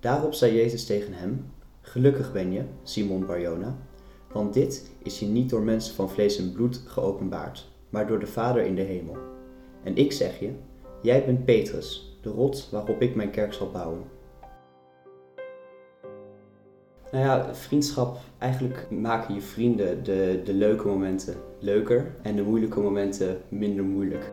Daarop zei Jezus tegen hem: Gelukkig ben je, Simon Barjona, want dit is je niet door mensen van vlees en bloed geopenbaard, maar door de Vader in de hemel. En ik zeg je: Jij bent Petrus, de rots waarop ik mijn kerk zal bouwen. Nou ja, vriendschap, eigenlijk maken je vrienden de, de leuke momenten leuker en de moeilijke momenten minder moeilijk.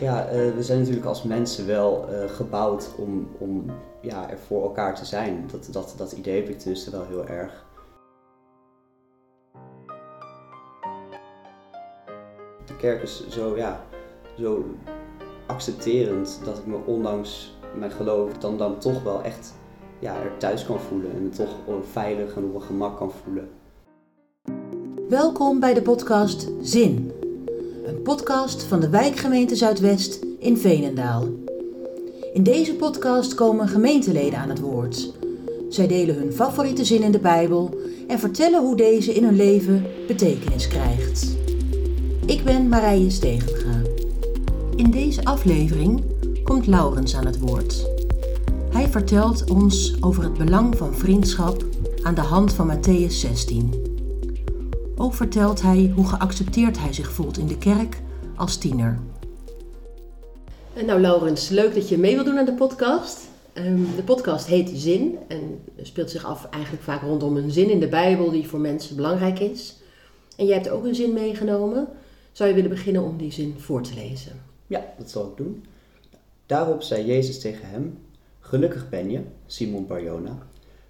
Ja, eh, we zijn natuurlijk als mensen wel eh, gebouwd om, om ja, er voor elkaar te zijn. Dat, dat, dat idee heb ik tenminste wel heel erg. De kerk is zo, ja, zo accepterend dat ik me ondanks mijn geloof dan, dan toch wel echt ja, er thuis kan voelen. En toch veilig en op mijn gemak kan voelen. Welkom bij de podcast Zin. Een podcast van de wijkgemeente Zuidwest in Veenendaal. In deze podcast komen gemeenteleden aan het woord. Zij delen hun favoriete zin in de Bijbel en vertellen hoe deze in hun leven betekenis krijgt. Ik ben Marije Stegenga. In deze aflevering komt Laurens aan het woord. Hij vertelt ons over het belang van vriendschap aan de hand van Matthäus 16. Ook vertelt hij hoe geaccepteerd hij zich voelt in de kerk als tiener. Nou, Laurens, leuk dat je mee wilt doen aan de podcast. Ehm, de podcast heet Zin en speelt zich af eigenlijk vaak rondom een zin in de Bijbel die voor mensen belangrijk is. En jij hebt ook een zin meegenomen. Zou je willen beginnen om die zin voor te lezen? Ja, dat zal ik doen. Daarop zei Jezus tegen hem: Gelukkig ben je, Simon Barjona,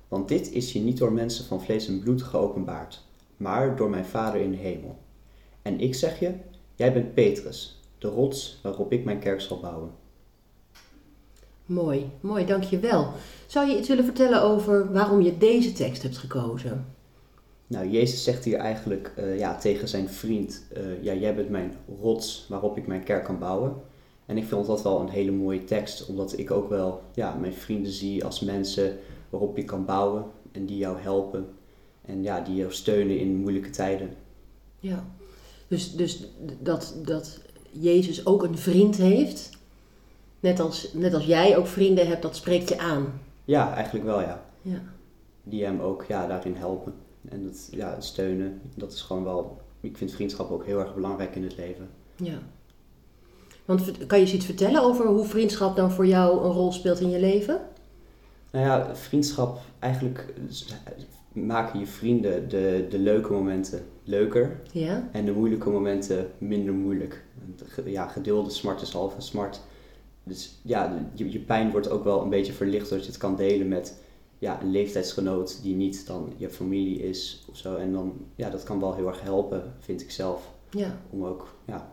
want dit is je niet door mensen van vlees en bloed geopenbaard, maar door mijn Vader in de hemel. En ik zeg je, jij bent Petrus, de rots waarop ik mijn kerk zal bouwen. Mooi, mooi, dankjewel. Zou je iets willen vertellen over waarom je deze tekst hebt gekozen? Nou, Jezus zegt hier eigenlijk uh, ja, tegen zijn vriend, uh, ja, jij bent mijn rots waarop ik mijn kerk kan bouwen. En ik vond dat wel een hele mooie tekst, omdat ik ook wel ja, mijn vrienden zie als mensen waarop je kan bouwen en die jou helpen en ja, die jou steunen in moeilijke tijden. Ja, dus, dus dat, dat Jezus ook een vriend heeft, net als, net als jij ook vrienden hebt, dat spreekt je aan. Ja, eigenlijk wel ja. ja. Die hem ook ja, daarin helpen en dat, ja, steunen. Dat is gewoon wel, ik vind vriendschap ook heel erg belangrijk in het leven. Ja. Want kan je eens iets vertellen over hoe vriendschap dan voor jou een rol speelt in je leven? Nou ja, vriendschap, eigenlijk maken je vrienden de, de leuke momenten leuker ja? en de moeilijke momenten minder moeilijk. Ja, gedeelde smart is halve smart. Dus ja, je, je pijn wordt ook wel een beetje verlicht doordat je het kan delen met ja, een leeftijdsgenoot die niet dan je familie is of zo. En dan, ja, dat kan wel heel erg helpen, vind ik zelf. Ja. Om ook ja,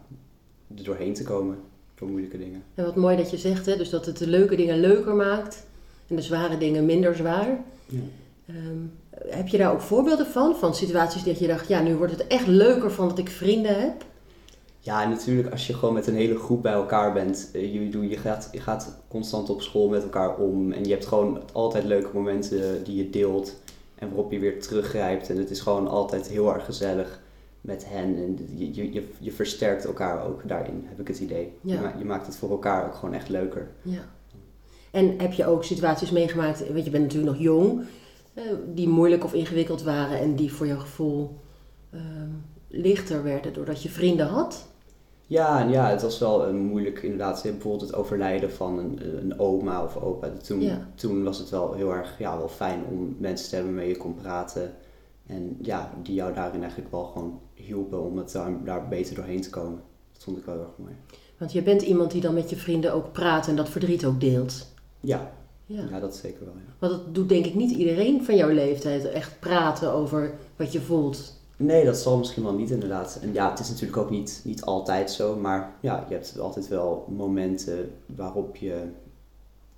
er doorheen te komen voor moeilijke dingen. En wat mooi dat je zegt, hè? dus dat het de leuke dingen leuker maakt en de zware dingen minder zwaar. Ja. Um, heb je daar ook voorbeelden van? Van situaties dat je dacht, ja, nu wordt het echt leuker van dat ik vrienden heb? Ja, natuurlijk als je gewoon met een hele groep bij elkaar bent. Je, je, gaat, je gaat constant op school met elkaar om. En je hebt gewoon altijd leuke momenten die je deelt. En waarop je weer teruggrijpt. En het is gewoon altijd heel erg gezellig met hen. En je, je, je versterkt elkaar ook daarin, heb ik het idee. Ja. Je, je maakt het voor elkaar ook gewoon echt leuker. Ja. En heb je ook situaties meegemaakt, want je bent natuurlijk nog jong, die moeilijk of ingewikkeld waren en die voor jouw gevoel ehm, lichter werden doordat je vrienden had? Ja, ja, het was wel een moeilijk inderdaad. Bijvoorbeeld het overlijden van een, een oma of opa. Toen, toen was het wel heel erg ja, wel fijn om mensen te hebben waarmee je kon praten. En ja, die jou daarin eigenlijk wel gewoon hielpen om het daar, daar beter doorheen te komen. Dat vond ik wel erg mooi. Want je bent iemand die dan met je vrienden ook praat en dat verdriet ook deelt. Ja, ja. ja dat zeker wel. Ja. Want dat doet denk ik niet iedereen van jouw leeftijd. Echt praten over wat je voelt. Nee, dat zal misschien wel niet inderdaad. En ja, het is natuurlijk ook niet, niet altijd zo. Maar ja, je hebt altijd wel momenten waarop je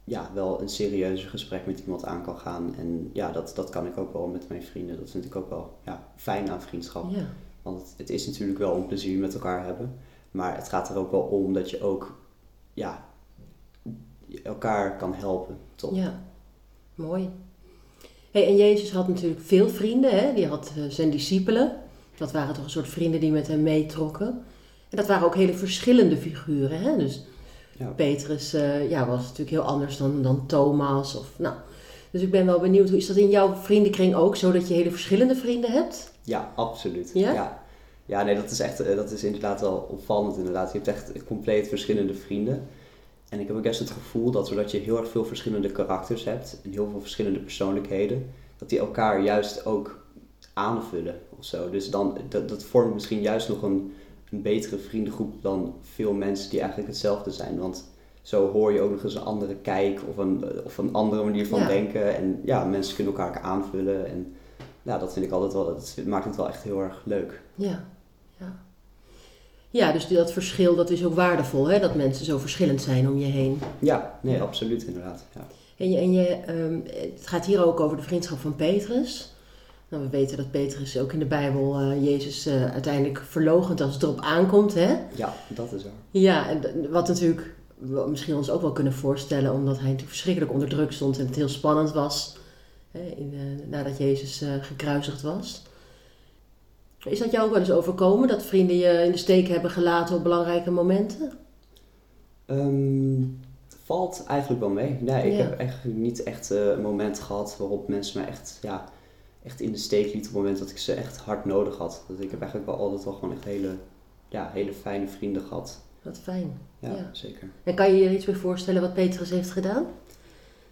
ja, wel een serieuzer gesprek met iemand aan kan gaan. En ja, dat, dat kan ik ook wel met mijn vrienden. Dat vind ik ook wel ja, fijn aan vriendschap. Ja. Want het, het, is natuurlijk wel een plezier met elkaar hebben. Maar het gaat er ook wel om dat je ook ja, elkaar kan helpen, toch? Ja, mooi. Hey, en Jezus had natuurlijk veel vrienden, hè? die had uh, zijn discipelen. Dat waren toch een soort vrienden die met hem meetrokken. En dat waren ook hele verschillende figuren. Hè? Dus Ja. Petrus eh, ja, was natuurlijk heel anders dan, dan Thomas. Of, nou. Dus ik ben wel benieuwd, hoe is dat in jouw vriendenkring ook zo dat je hele verschillende vrienden hebt? Ja, absoluut. Ja? ja? Ja, nee, dat is echt, eh, dat is inderdaad wel opvallend inderdaad. Je hebt echt compleet verschillende vrienden. En ik heb ook echt het gevoel dat doordat je heel erg veel verschillende karakters hebt en heel veel verschillende persoonlijkheden, dat die elkaar juist ook aanvullen of zo. Dus dan, dat, dat vormt misschien juist nog een, een betere vriendengroep dan veel mensen die eigenlijk hetzelfde zijn. Want zo hoor je ook nog eens een andere kijk of een, of een andere manier van Ja. denken. En ja, mensen kunnen elkaar aanvullen. En ja, dat vind ik altijd wel, dat maakt het wel echt heel erg leuk. Ja. Ja, dus dat verschil dat is ook waardevol, hè? dat mensen zo verschillend zijn om je heen. Ja, nee, absoluut inderdaad. Ja. En, je, en je, ehm, het gaat hier ook over de vriendschap van Petrus. Nou, we weten dat Petrus ook in de Bijbel eh, Jezus eh, uiteindelijk verloochent als het erop aankomt. Hè? ja, dat is waar. Ja, en wat natuurlijk we misschien ons ook wel kunnen voorstellen, omdat hij natuurlijk verschrikkelijk onder druk stond en het heel spannend was hè, in, nadat Jezus eh, gekruisigd was. Is dat jou ook wel eens overkomen, dat vrienden je in de steek hebben gelaten op belangrijke momenten? Ehm, valt eigenlijk wel mee. Nee, ik Ja. heb eigenlijk niet echt eh, een moment gehad waarop mensen mij echt, ja, echt in de steek lieten op het moment dat ik ze echt hard nodig had. Dus ik heb eigenlijk wel altijd wel gewoon echt hele, ja, hele fijne vrienden gehad. Wat fijn. Ja, Ja. zeker. En kan je je iets bij voorstellen wat Petrus heeft gedaan?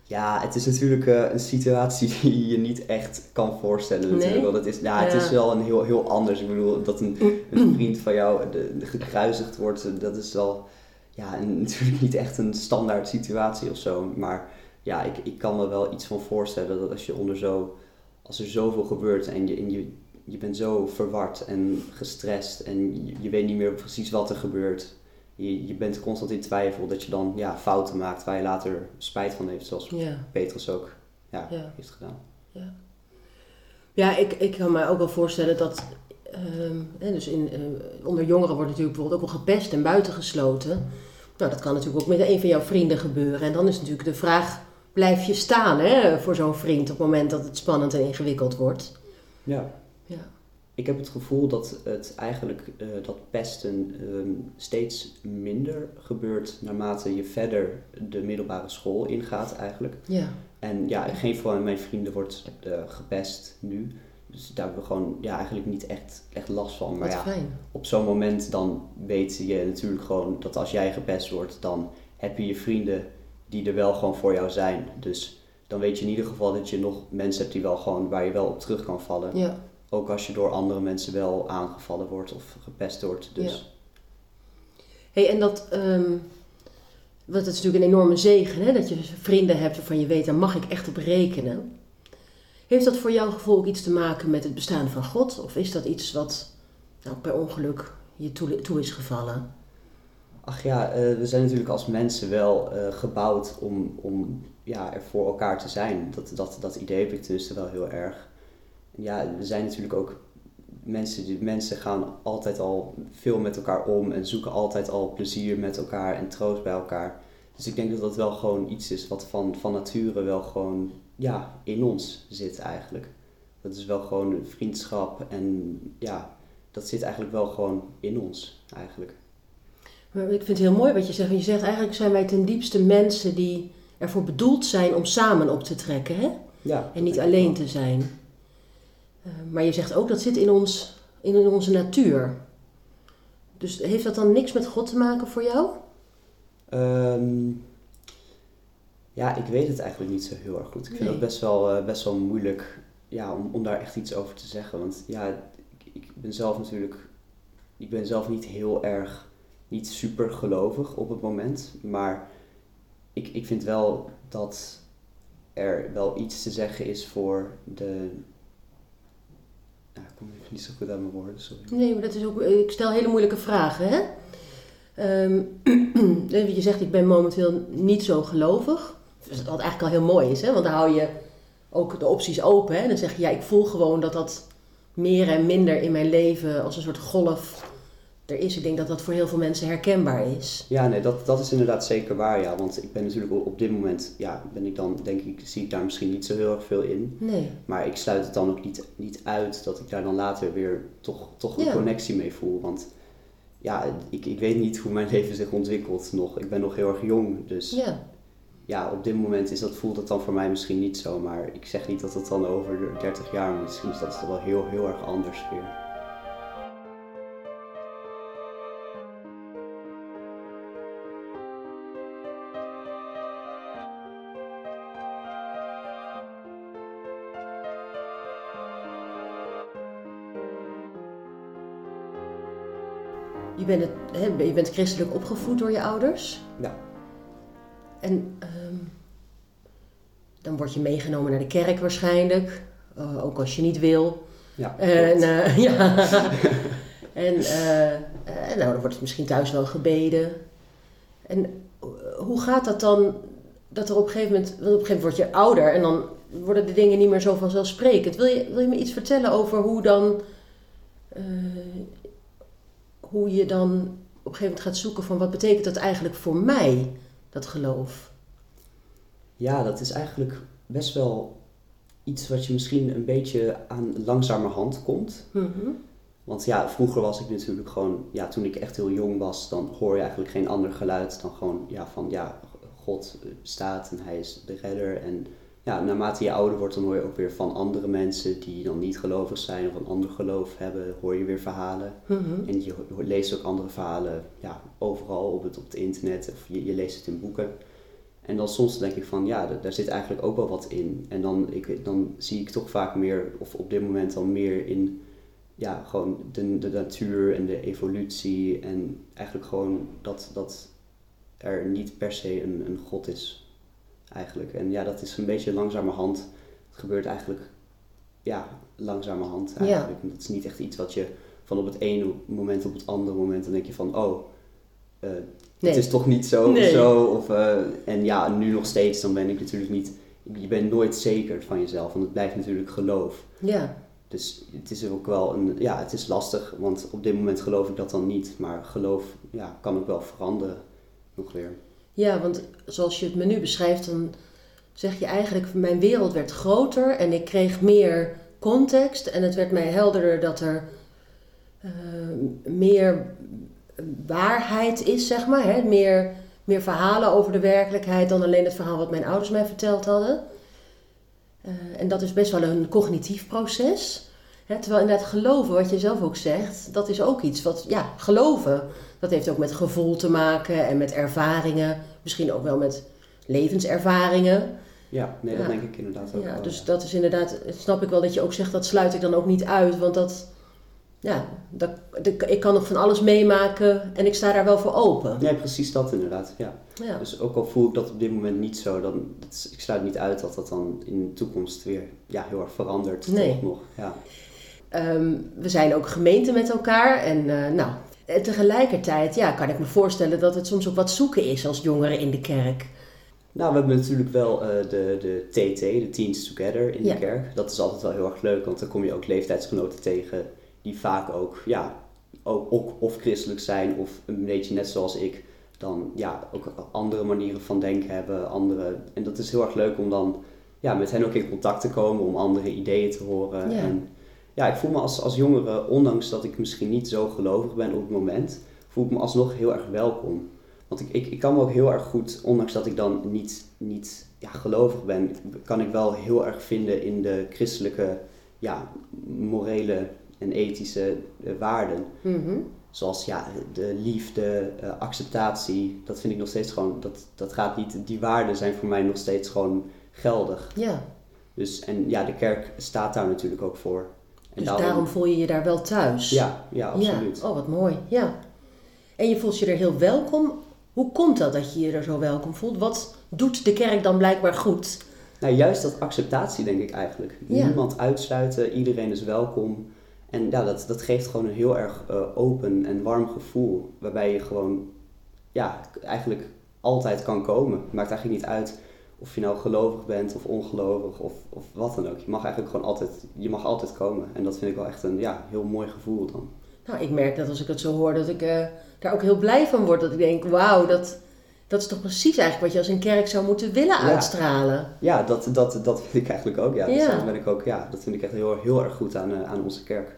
Ja, het is natuurlijk eh, een situatie die je niet echt kan voorstellen natuurlijk. Nee? Want het is, ja, het is wel een heel, heel anders. Ik bedoel, dat een, een vriend van jou de, de gekruisigd wordt, dat is wel ja, een- natuurlijk niet echt een standaard situatie of zo. Maar ja, ik, ik kan me wel iets van voorstellen dat als je onder zo, als er zoveel gebeurt en je, en je, je bent zo verward en gestrest en je, je weet niet meer precies wat er gebeurt. Je, je bent constant in twijfel dat je dan ja, fouten maakt waar je later spijt van heeft, zoals Ja, Petrus ook ja, Ja. heeft gedaan. ja ik, ik kan me ook wel voorstellen dat. ehm, hè, dus in, eh, onder jongeren wordt natuurlijk bijvoorbeeld ook wel gepest en buitengesloten. Nou, dat kan natuurlijk ook met een van jouw vrienden gebeuren. En dan is natuurlijk de vraag: blijf je staan hè, voor zo'n vriend op het moment dat het spannend en ingewikkeld wordt? Ja. Ja. Ik heb het gevoel dat het eigenlijk eh, dat pesten ehm, steeds minder gebeurt naarmate je verder de middelbare school ingaat eigenlijk. Ja, En ja, geen van mijn vrienden wordt eh, gepest nu. Dus daar hebben we gewoon ja, eigenlijk niet echt, echt last van. Maar wat ja, fijn. op zo'n moment dan weet je natuurlijk gewoon dat als jij gepest wordt, dan heb je je vrienden die er wel gewoon voor jou zijn. Dus dan weet je in ieder geval dat je nog mensen hebt die wel gewoon, waar je wel op terug kan vallen. Ja. Ook als je door andere mensen wel aangevallen wordt of gepest wordt. Dus Hey, en dat, ehm want het is natuurlijk een enorme zegen, hè? dat je vrienden hebt waarvan je weet, daar mag ik echt op rekenen. Heeft dat voor jouw gevoel ook iets te maken met het bestaan van God? Of is dat iets wat nou, per ongeluk je toe, toe is gevallen? ach ja, eh, we zijn natuurlijk als mensen wel eh, gebouwd om, om ja, er voor elkaar te zijn. Dat, dat, dat idee heb ik tenminste wel heel erg. Ja, we zijn natuurlijk ook mensen, die, mensen gaan altijd al veel met elkaar om en zoeken altijd al plezier met elkaar en troost bij elkaar. Dus ik denk dat dat wel gewoon iets is wat van, van nature wel gewoon ja, in ons zit eigenlijk. Dat is wel gewoon vriendschap en ja, dat zit eigenlijk wel gewoon in ons eigenlijk. Maar ik vind het heel mooi wat je zegt. Want je zegt eigenlijk zijn wij ten diepste mensen die ervoor bedoeld zijn om samen op te trekken. Hè? Ja, En niet alleen te zijn. Eh, maar je zegt ook dat zit in, ons, in onze natuur. Dus heeft dat dan niks met God te maken voor jou? Ehm, ja, ik weet het eigenlijk niet zo heel erg goed. Ik vind het best wel, eh, best wel moeilijk ja, om, om daar echt iets over te zeggen. Want ja, ik, ik ben zelf natuurlijk... Ik ben zelf niet heel erg... Niet super gelovig op het moment. Maar ik, ik vind wel dat er wel iets te zeggen is voor de... Niet zo goed aan mijn woorden, sorry. Nee, maar dat is ook. Ik stel hele moeilijke vragen, hè? Ehm, je zegt, ik ben momenteel niet zo gelovig. Wat eigenlijk al heel mooi is, hè? Want dan hou je ook de opties open. Hè? Dan zeg je, ja, ik voel gewoon dat dat meer en minder in mijn leven als een soort golf er is. Ik denk dat dat voor heel veel mensen herkenbaar is. Ja, nee, dat, dat is inderdaad zeker waar, ja. Want ik ben natuurlijk op, dit moment, ja, ben ik dan, denk ik, zie ik daar misschien niet zo heel erg veel in. Nee. Maar ik sluit het dan ook niet, niet uit dat ik daar dan later weer toch, toch een Ja. connectie mee voel. Want ja, ik, ik weet niet hoe mijn leven zich ontwikkelt nog. Ik ben nog heel erg jong, dus Ja. ja, op dit moment is dat, voelt het dan voor mij misschien niet zo. Maar ik zeg niet dat het dan over 30 jaar, misschien is dat wel heel, heel erg anders weer. Je bent, het, hè, je bent christelijk opgevoed door je ouders. Ja. En ehm, dan word je meegenomen naar de kerk waarschijnlijk. eh, ook als je niet wil. Ja, En, klopt. eh, ja. en eh, eh, nou, dan wordt het misschien thuis wel gebeden. En eh, hoe gaat dat dan? Dat er op een gegeven moment, want op een gegeven moment word je ouder en dan worden de dingen niet meer zo vanzelfsprekend. Wil je, wil je me iets vertellen over hoe dan, eh, hoe je dan op een gegeven moment gaat zoeken van wat betekent dat eigenlijk voor mij, dat geloof? Ja, dat is eigenlijk best wel iets wat je misschien een beetje aan langzamerhand komt. Mhm. Want ja, vroeger was ik natuurlijk gewoon, ja, toen ik echt heel jong was, dan hoor je eigenlijk geen ander geluid dan gewoon ja, van ja, God bestaat en hij is de redder. En ja, naarmate je ouder wordt, dan hoor je ook weer van andere mensen die dan niet gelovig zijn of een ander geloof hebben, hoor je weer verhalen. Mhm. En je leest ook andere verhalen ja, overal op het, op het internet of je, je leest het in boeken. En dan soms denk ik van ja, daar zit eigenlijk ook wel wat in. En dan, ik, dan zie ik toch vaak meer, of op dit moment dan meer in ja, gewoon de, de natuur en de evolutie. En eigenlijk gewoon dat, dat er niet per se een, een God is. Eigenlijk. En ja, dat is een beetje langzamerhand. Het gebeurt eigenlijk ja, langzamerhand Ja. eigenlijk. En Dat is niet echt iets wat je van op het ene moment op het andere moment dan denk je van oh, Nee. het is toch niet zo Nee. of zo. Of, eh, en ja, nu nog steeds, dan ben ik natuurlijk niet, je bent nooit zeker van jezelf, want het blijft natuurlijk geloof. Ja, Dus het is ook wel een, ja, het is lastig, want op dit moment geloof ik dat dan niet, maar geloof ja, kan ook wel veranderen nog weer. Ja, want zoals je het me nu beschrijft, dan zeg je eigenlijk: mijn wereld werd groter en ik kreeg meer context. En het werd mij helderder dat er eh, meer waarheid is, zeg maar. Hè? Meer, meer verhalen over de werkelijkheid dan alleen het verhaal wat mijn ouders mij verteld hadden. Eh, en dat is best wel een cognitief proces. Hè? Terwijl inderdaad geloven, wat je zelf ook zegt, dat is ook iets wat, ja, geloven. Dat heeft ook met gevoel te maken en met ervaringen. Misschien ook wel met levenservaringen. Ja, nee, dat denk ik inderdaad ook Ja, wel. dus dat is inderdaad, snap ik wel dat je ook zegt, dat sluit ik dan ook niet uit. Want dat, ja, dat, ik kan nog van alles meemaken en ik sta daar wel voor open. Nee, precies dat inderdaad, ja. Ja. Dus ook al voel ik dat op dit moment niet zo, dan, is- ik sluit niet uit dat dat dan in de toekomst weer ja, heel erg verandert. Nee. Toch nog, ja. Ehm, we zijn ook gemeente met elkaar. En eh, nou, eh, tegelijkertijd ja, kan ik me voorstellen dat het soms ook wat zoeken is als jongeren in de kerk. Nou, we hebben natuurlijk wel eh, de, de TT, de Teens Together in Ja. de kerk. Dat is altijd wel heel erg leuk, want dan kom je ook leeftijdsgenoten tegen die vaak ook, ja, ook, ook of christelijk zijn of een beetje net zoals ik, dan ja, ook andere manieren van denken hebben. Andere, en dat is heel erg leuk om dan ja, met hen ook in contact te komen, om andere ideeën te horen. Ja. En ja, ik voel me als, als jongere, ondanks dat ik misschien niet zo gelovig ben op het moment, voel ik me alsnog heel erg welkom. Want ik, ik, ik kan me ook heel erg goed, ondanks dat ik dan niet, niet ja, gelovig ben, kan ik wel heel erg vinden in de christelijke, ja, morele en ethische eh, waarden. Mhm. Zoals ja, de liefde, eh, acceptatie, dat vind ik nog steeds gewoon, dat, dat gaat niet, die waarden zijn voor mij nog steeds gewoon geldig. Ja, Dus, en ja, de kerk staat daar natuurlijk ook voor. Dus daarom voel je je daar wel thuis. Ja, ja, absoluut. Ja. Oh, wat mooi. Ja. En je voelt je er heel welkom. Hoe komt dat dat je je er zo welkom voelt? Wat doet de kerk dan blijkbaar goed? Nou, juist dat acceptatie denk ik eigenlijk. Ja. Niemand uitsluiten, iedereen is welkom. En ja, dat, dat geeft gewoon een heel erg eh, open en warm gevoel. Waarbij je gewoon, ja, eigenlijk altijd kan komen. Maakt eigenlijk niet uit of je nou gelovig bent of ongelovig of, of wat dan ook. Je mag eigenlijk gewoon altijd, je mag altijd komen. En dat vind ik wel echt een ja, heel mooi gevoel dan. Nou, ik merk dat als ik het zo hoor, dat ik eh, daar ook heel blij van word. Dat ik denk, wauw, dat, dat is toch precies eigenlijk wat je als een kerk zou moeten willen Ja. uitstralen. Ja, dat, dat, dat vind ik eigenlijk ook. Ja. Dus Ja. dat, ben ik ook, ja, dat vind ik echt heel, heel erg goed aan, eh, aan onze kerk.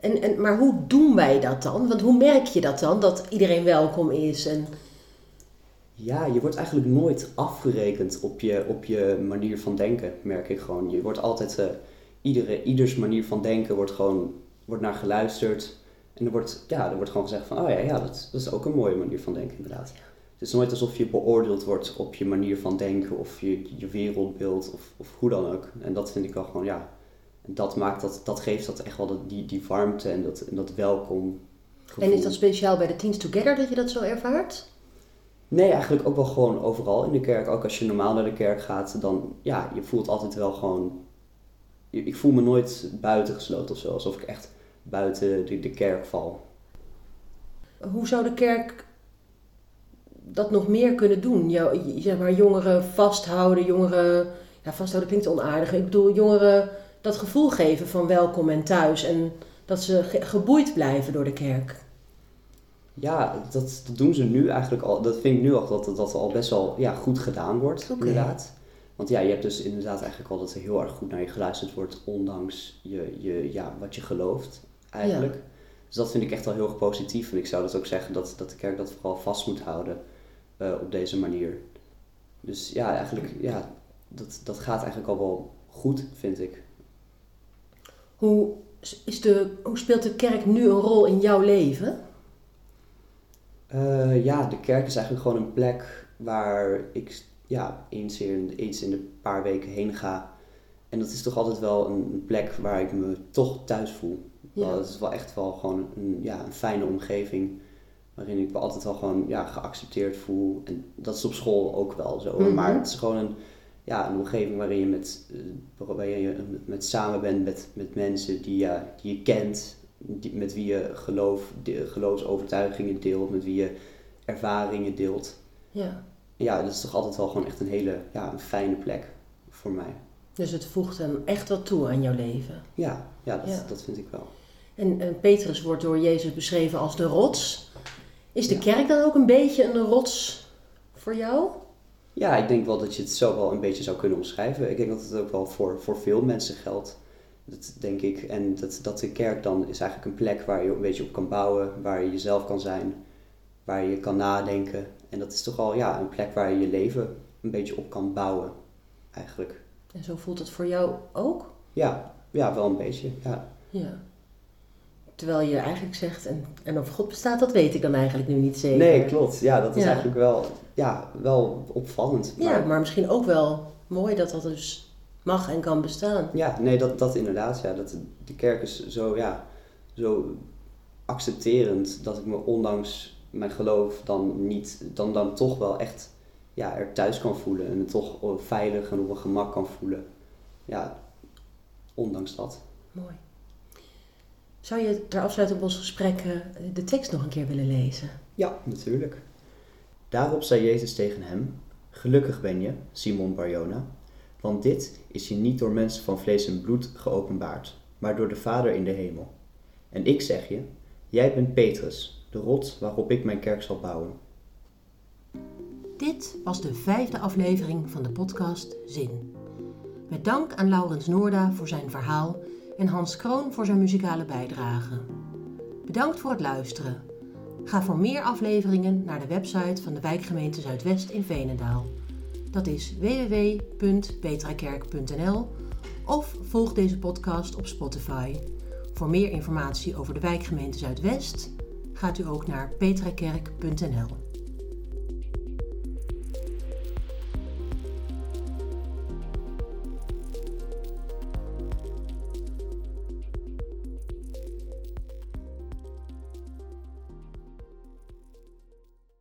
En, en, maar hoe doen wij dat dan? Want hoe merk je dat dan, dat iedereen welkom is? En, Ja, je wordt eigenlijk nooit afgerekend op je, op je manier van denken, merk ik gewoon. Je wordt altijd, eh, iedere, ieders manier van denken wordt gewoon wordt naar geluisterd. En er wordt, ja, er wordt gewoon gezegd van, oh ja, ja dat, dat is ook een mooie manier van denken inderdaad. Het is nooit alsof je beoordeeld wordt op je manier van denken of je, je wereldbeeld of, of hoe dan ook. En dat vind ik wel gewoon, ja, en dat maakt dat, dat geeft dat echt wel die, die warmte en dat, en dat welkom gevoel. en is dat speciaal bij de Teens Together dat je dat zo ervaart? Nee, eigenlijk ook wel gewoon overal in de kerk. Ook als je normaal naar de kerk gaat, dan ja, je voelt altijd wel gewoon. Ik voel me nooit buitengesloten of zo, alsof ik echt buiten de, de kerk val. Hoe zou de kerk dat nog meer kunnen doen? Jou, zeg maar, jongeren vasthouden, jongeren... Ja, vasthouden klinkt onaardig. Ik bedoel, jongeren dat gevoel geven van welkom en thuis. En dat ze ge- geboeid blijven door de kerk. Ja, dat, dat doen ze nu eigenlijk al. Dat vind ik nu al dat dat, dat al best wel ja, goed gedaan wordt, inderdaad. Want ja, je hebt dus inderdaad eigenlijk al dat er heel erg goed naar je geluisterd wordt, ondanks je, je, ja, wat je gelooft, eigenlijk. Dus dat vind ik echt wel heel erg positief. En ik zou dus ook zeggen dat, dat de kerk dat vooral vast moet houden eh, op deze manier. Dus ja, eigenlijk, ja, dat, dat gaat eigenlijk al wel goed, vind ik. Hoe, is de, hoe speelt de kerk nu een rol in jouw leven? Eh, ja, de kerk is eigenlijk gewoon een plek waar ik ja, eens, in, eens in een paar weken heen ga. En dat is toch altijd wel een plek waar ik me toch thuis voel. Ja. Wel, Het is wel echt wel gewoon een, ja, een fijne omgeving. Waarin ik me altijd wel gewoon ja, geaccepteerd voel. En dat is op school ook wel zo. Mhm. Maar het is gewoon een, ja, een omgeving waarin je, met, eh, waarin je met samen bent met, met mensen die, je die je kent. Die, met wie je geloof, de, geloofsovertuigingen deelt. Met wie je ervaringen deelt. Ja. Ja, dat is toch altijd wel gewoon echt een hele ja, een fijne plek voor mij. Dus het voegt dan echt wat toe aan jouw leven. Ja, ja, dat, Ja. dat vind ik wel. En, en Petrus wordt door Jezus beschreven als de rots. Is de Ja. kerk dan ook een beetje een rots voor jou? Ja, ik denk wel dat je het zo wel een beetje zou kunnen omschrijven. Ik denk dat het ook wel voor, voor veel mensen geldt. Dat denk ik. En dat, dat de kerk dan is eigenlijk een plek waar je een beetje op kan bouwen, waar je jezelf kan zijn, waar je kan nadenken. En dat is toch al ja, een plek waar je je leven een beetje op kan bouwen, eigenlijk. En zo voelt het voor jou ook? Ja, ja wel een beetje. Ja. Ja. Terwijl je eigenlijk zegt, en, en of God bestaat, dat weet ik dan eigenlijk nu niet zeker. Nee, klopt. Ja, dat is Ja. eigenlijk wel, ja, wel opvallend. Ja, maar misschien ook wel mooi dat dat dus mag en kan bestaan. Ja, nee, dat, dat inderdaad. Ja, dat, de kerk is zo, ja, zo accepterend dat ik me ondanks mijn geloof dan niet, dan, dan toch wel echt ja, er thuis kan voelen en me toch veilig en op mijn gemak kan voelen. Ja, ondanks dat. Mooi. Zou je ter afsluiting op ons gesprek eh, de tekst nog een keer willen lezen? Ja, natuurlijk. Daarop zei Jezus tegen hem: Gelukkig ben je, Simon Barjona, want dit is je niet door mensen van vlees en bloed geopenbaard, maar door de Vader in de hemel. En ik zeg je: Jij bent Petrus, de rots waarop ik mijn kerk zal bouwen. Dit was de vijfde aflevering van de podcast Zin. Met dank aan Laurens Noorda voor zijn verhaal en Hans Kroon voor zijn muzikale bijdrage. Bedankt voor het luisteren. Ga voor meer afleveringen naar de website van de wijkgemeente Zuidwest in Veenendaal. Dat is www.petrakerk.nl of volg deze podcast op Spotify. Voor meer informatie over de wijkgemeente Zuidwest gaat u ook naar petrakerk.nl.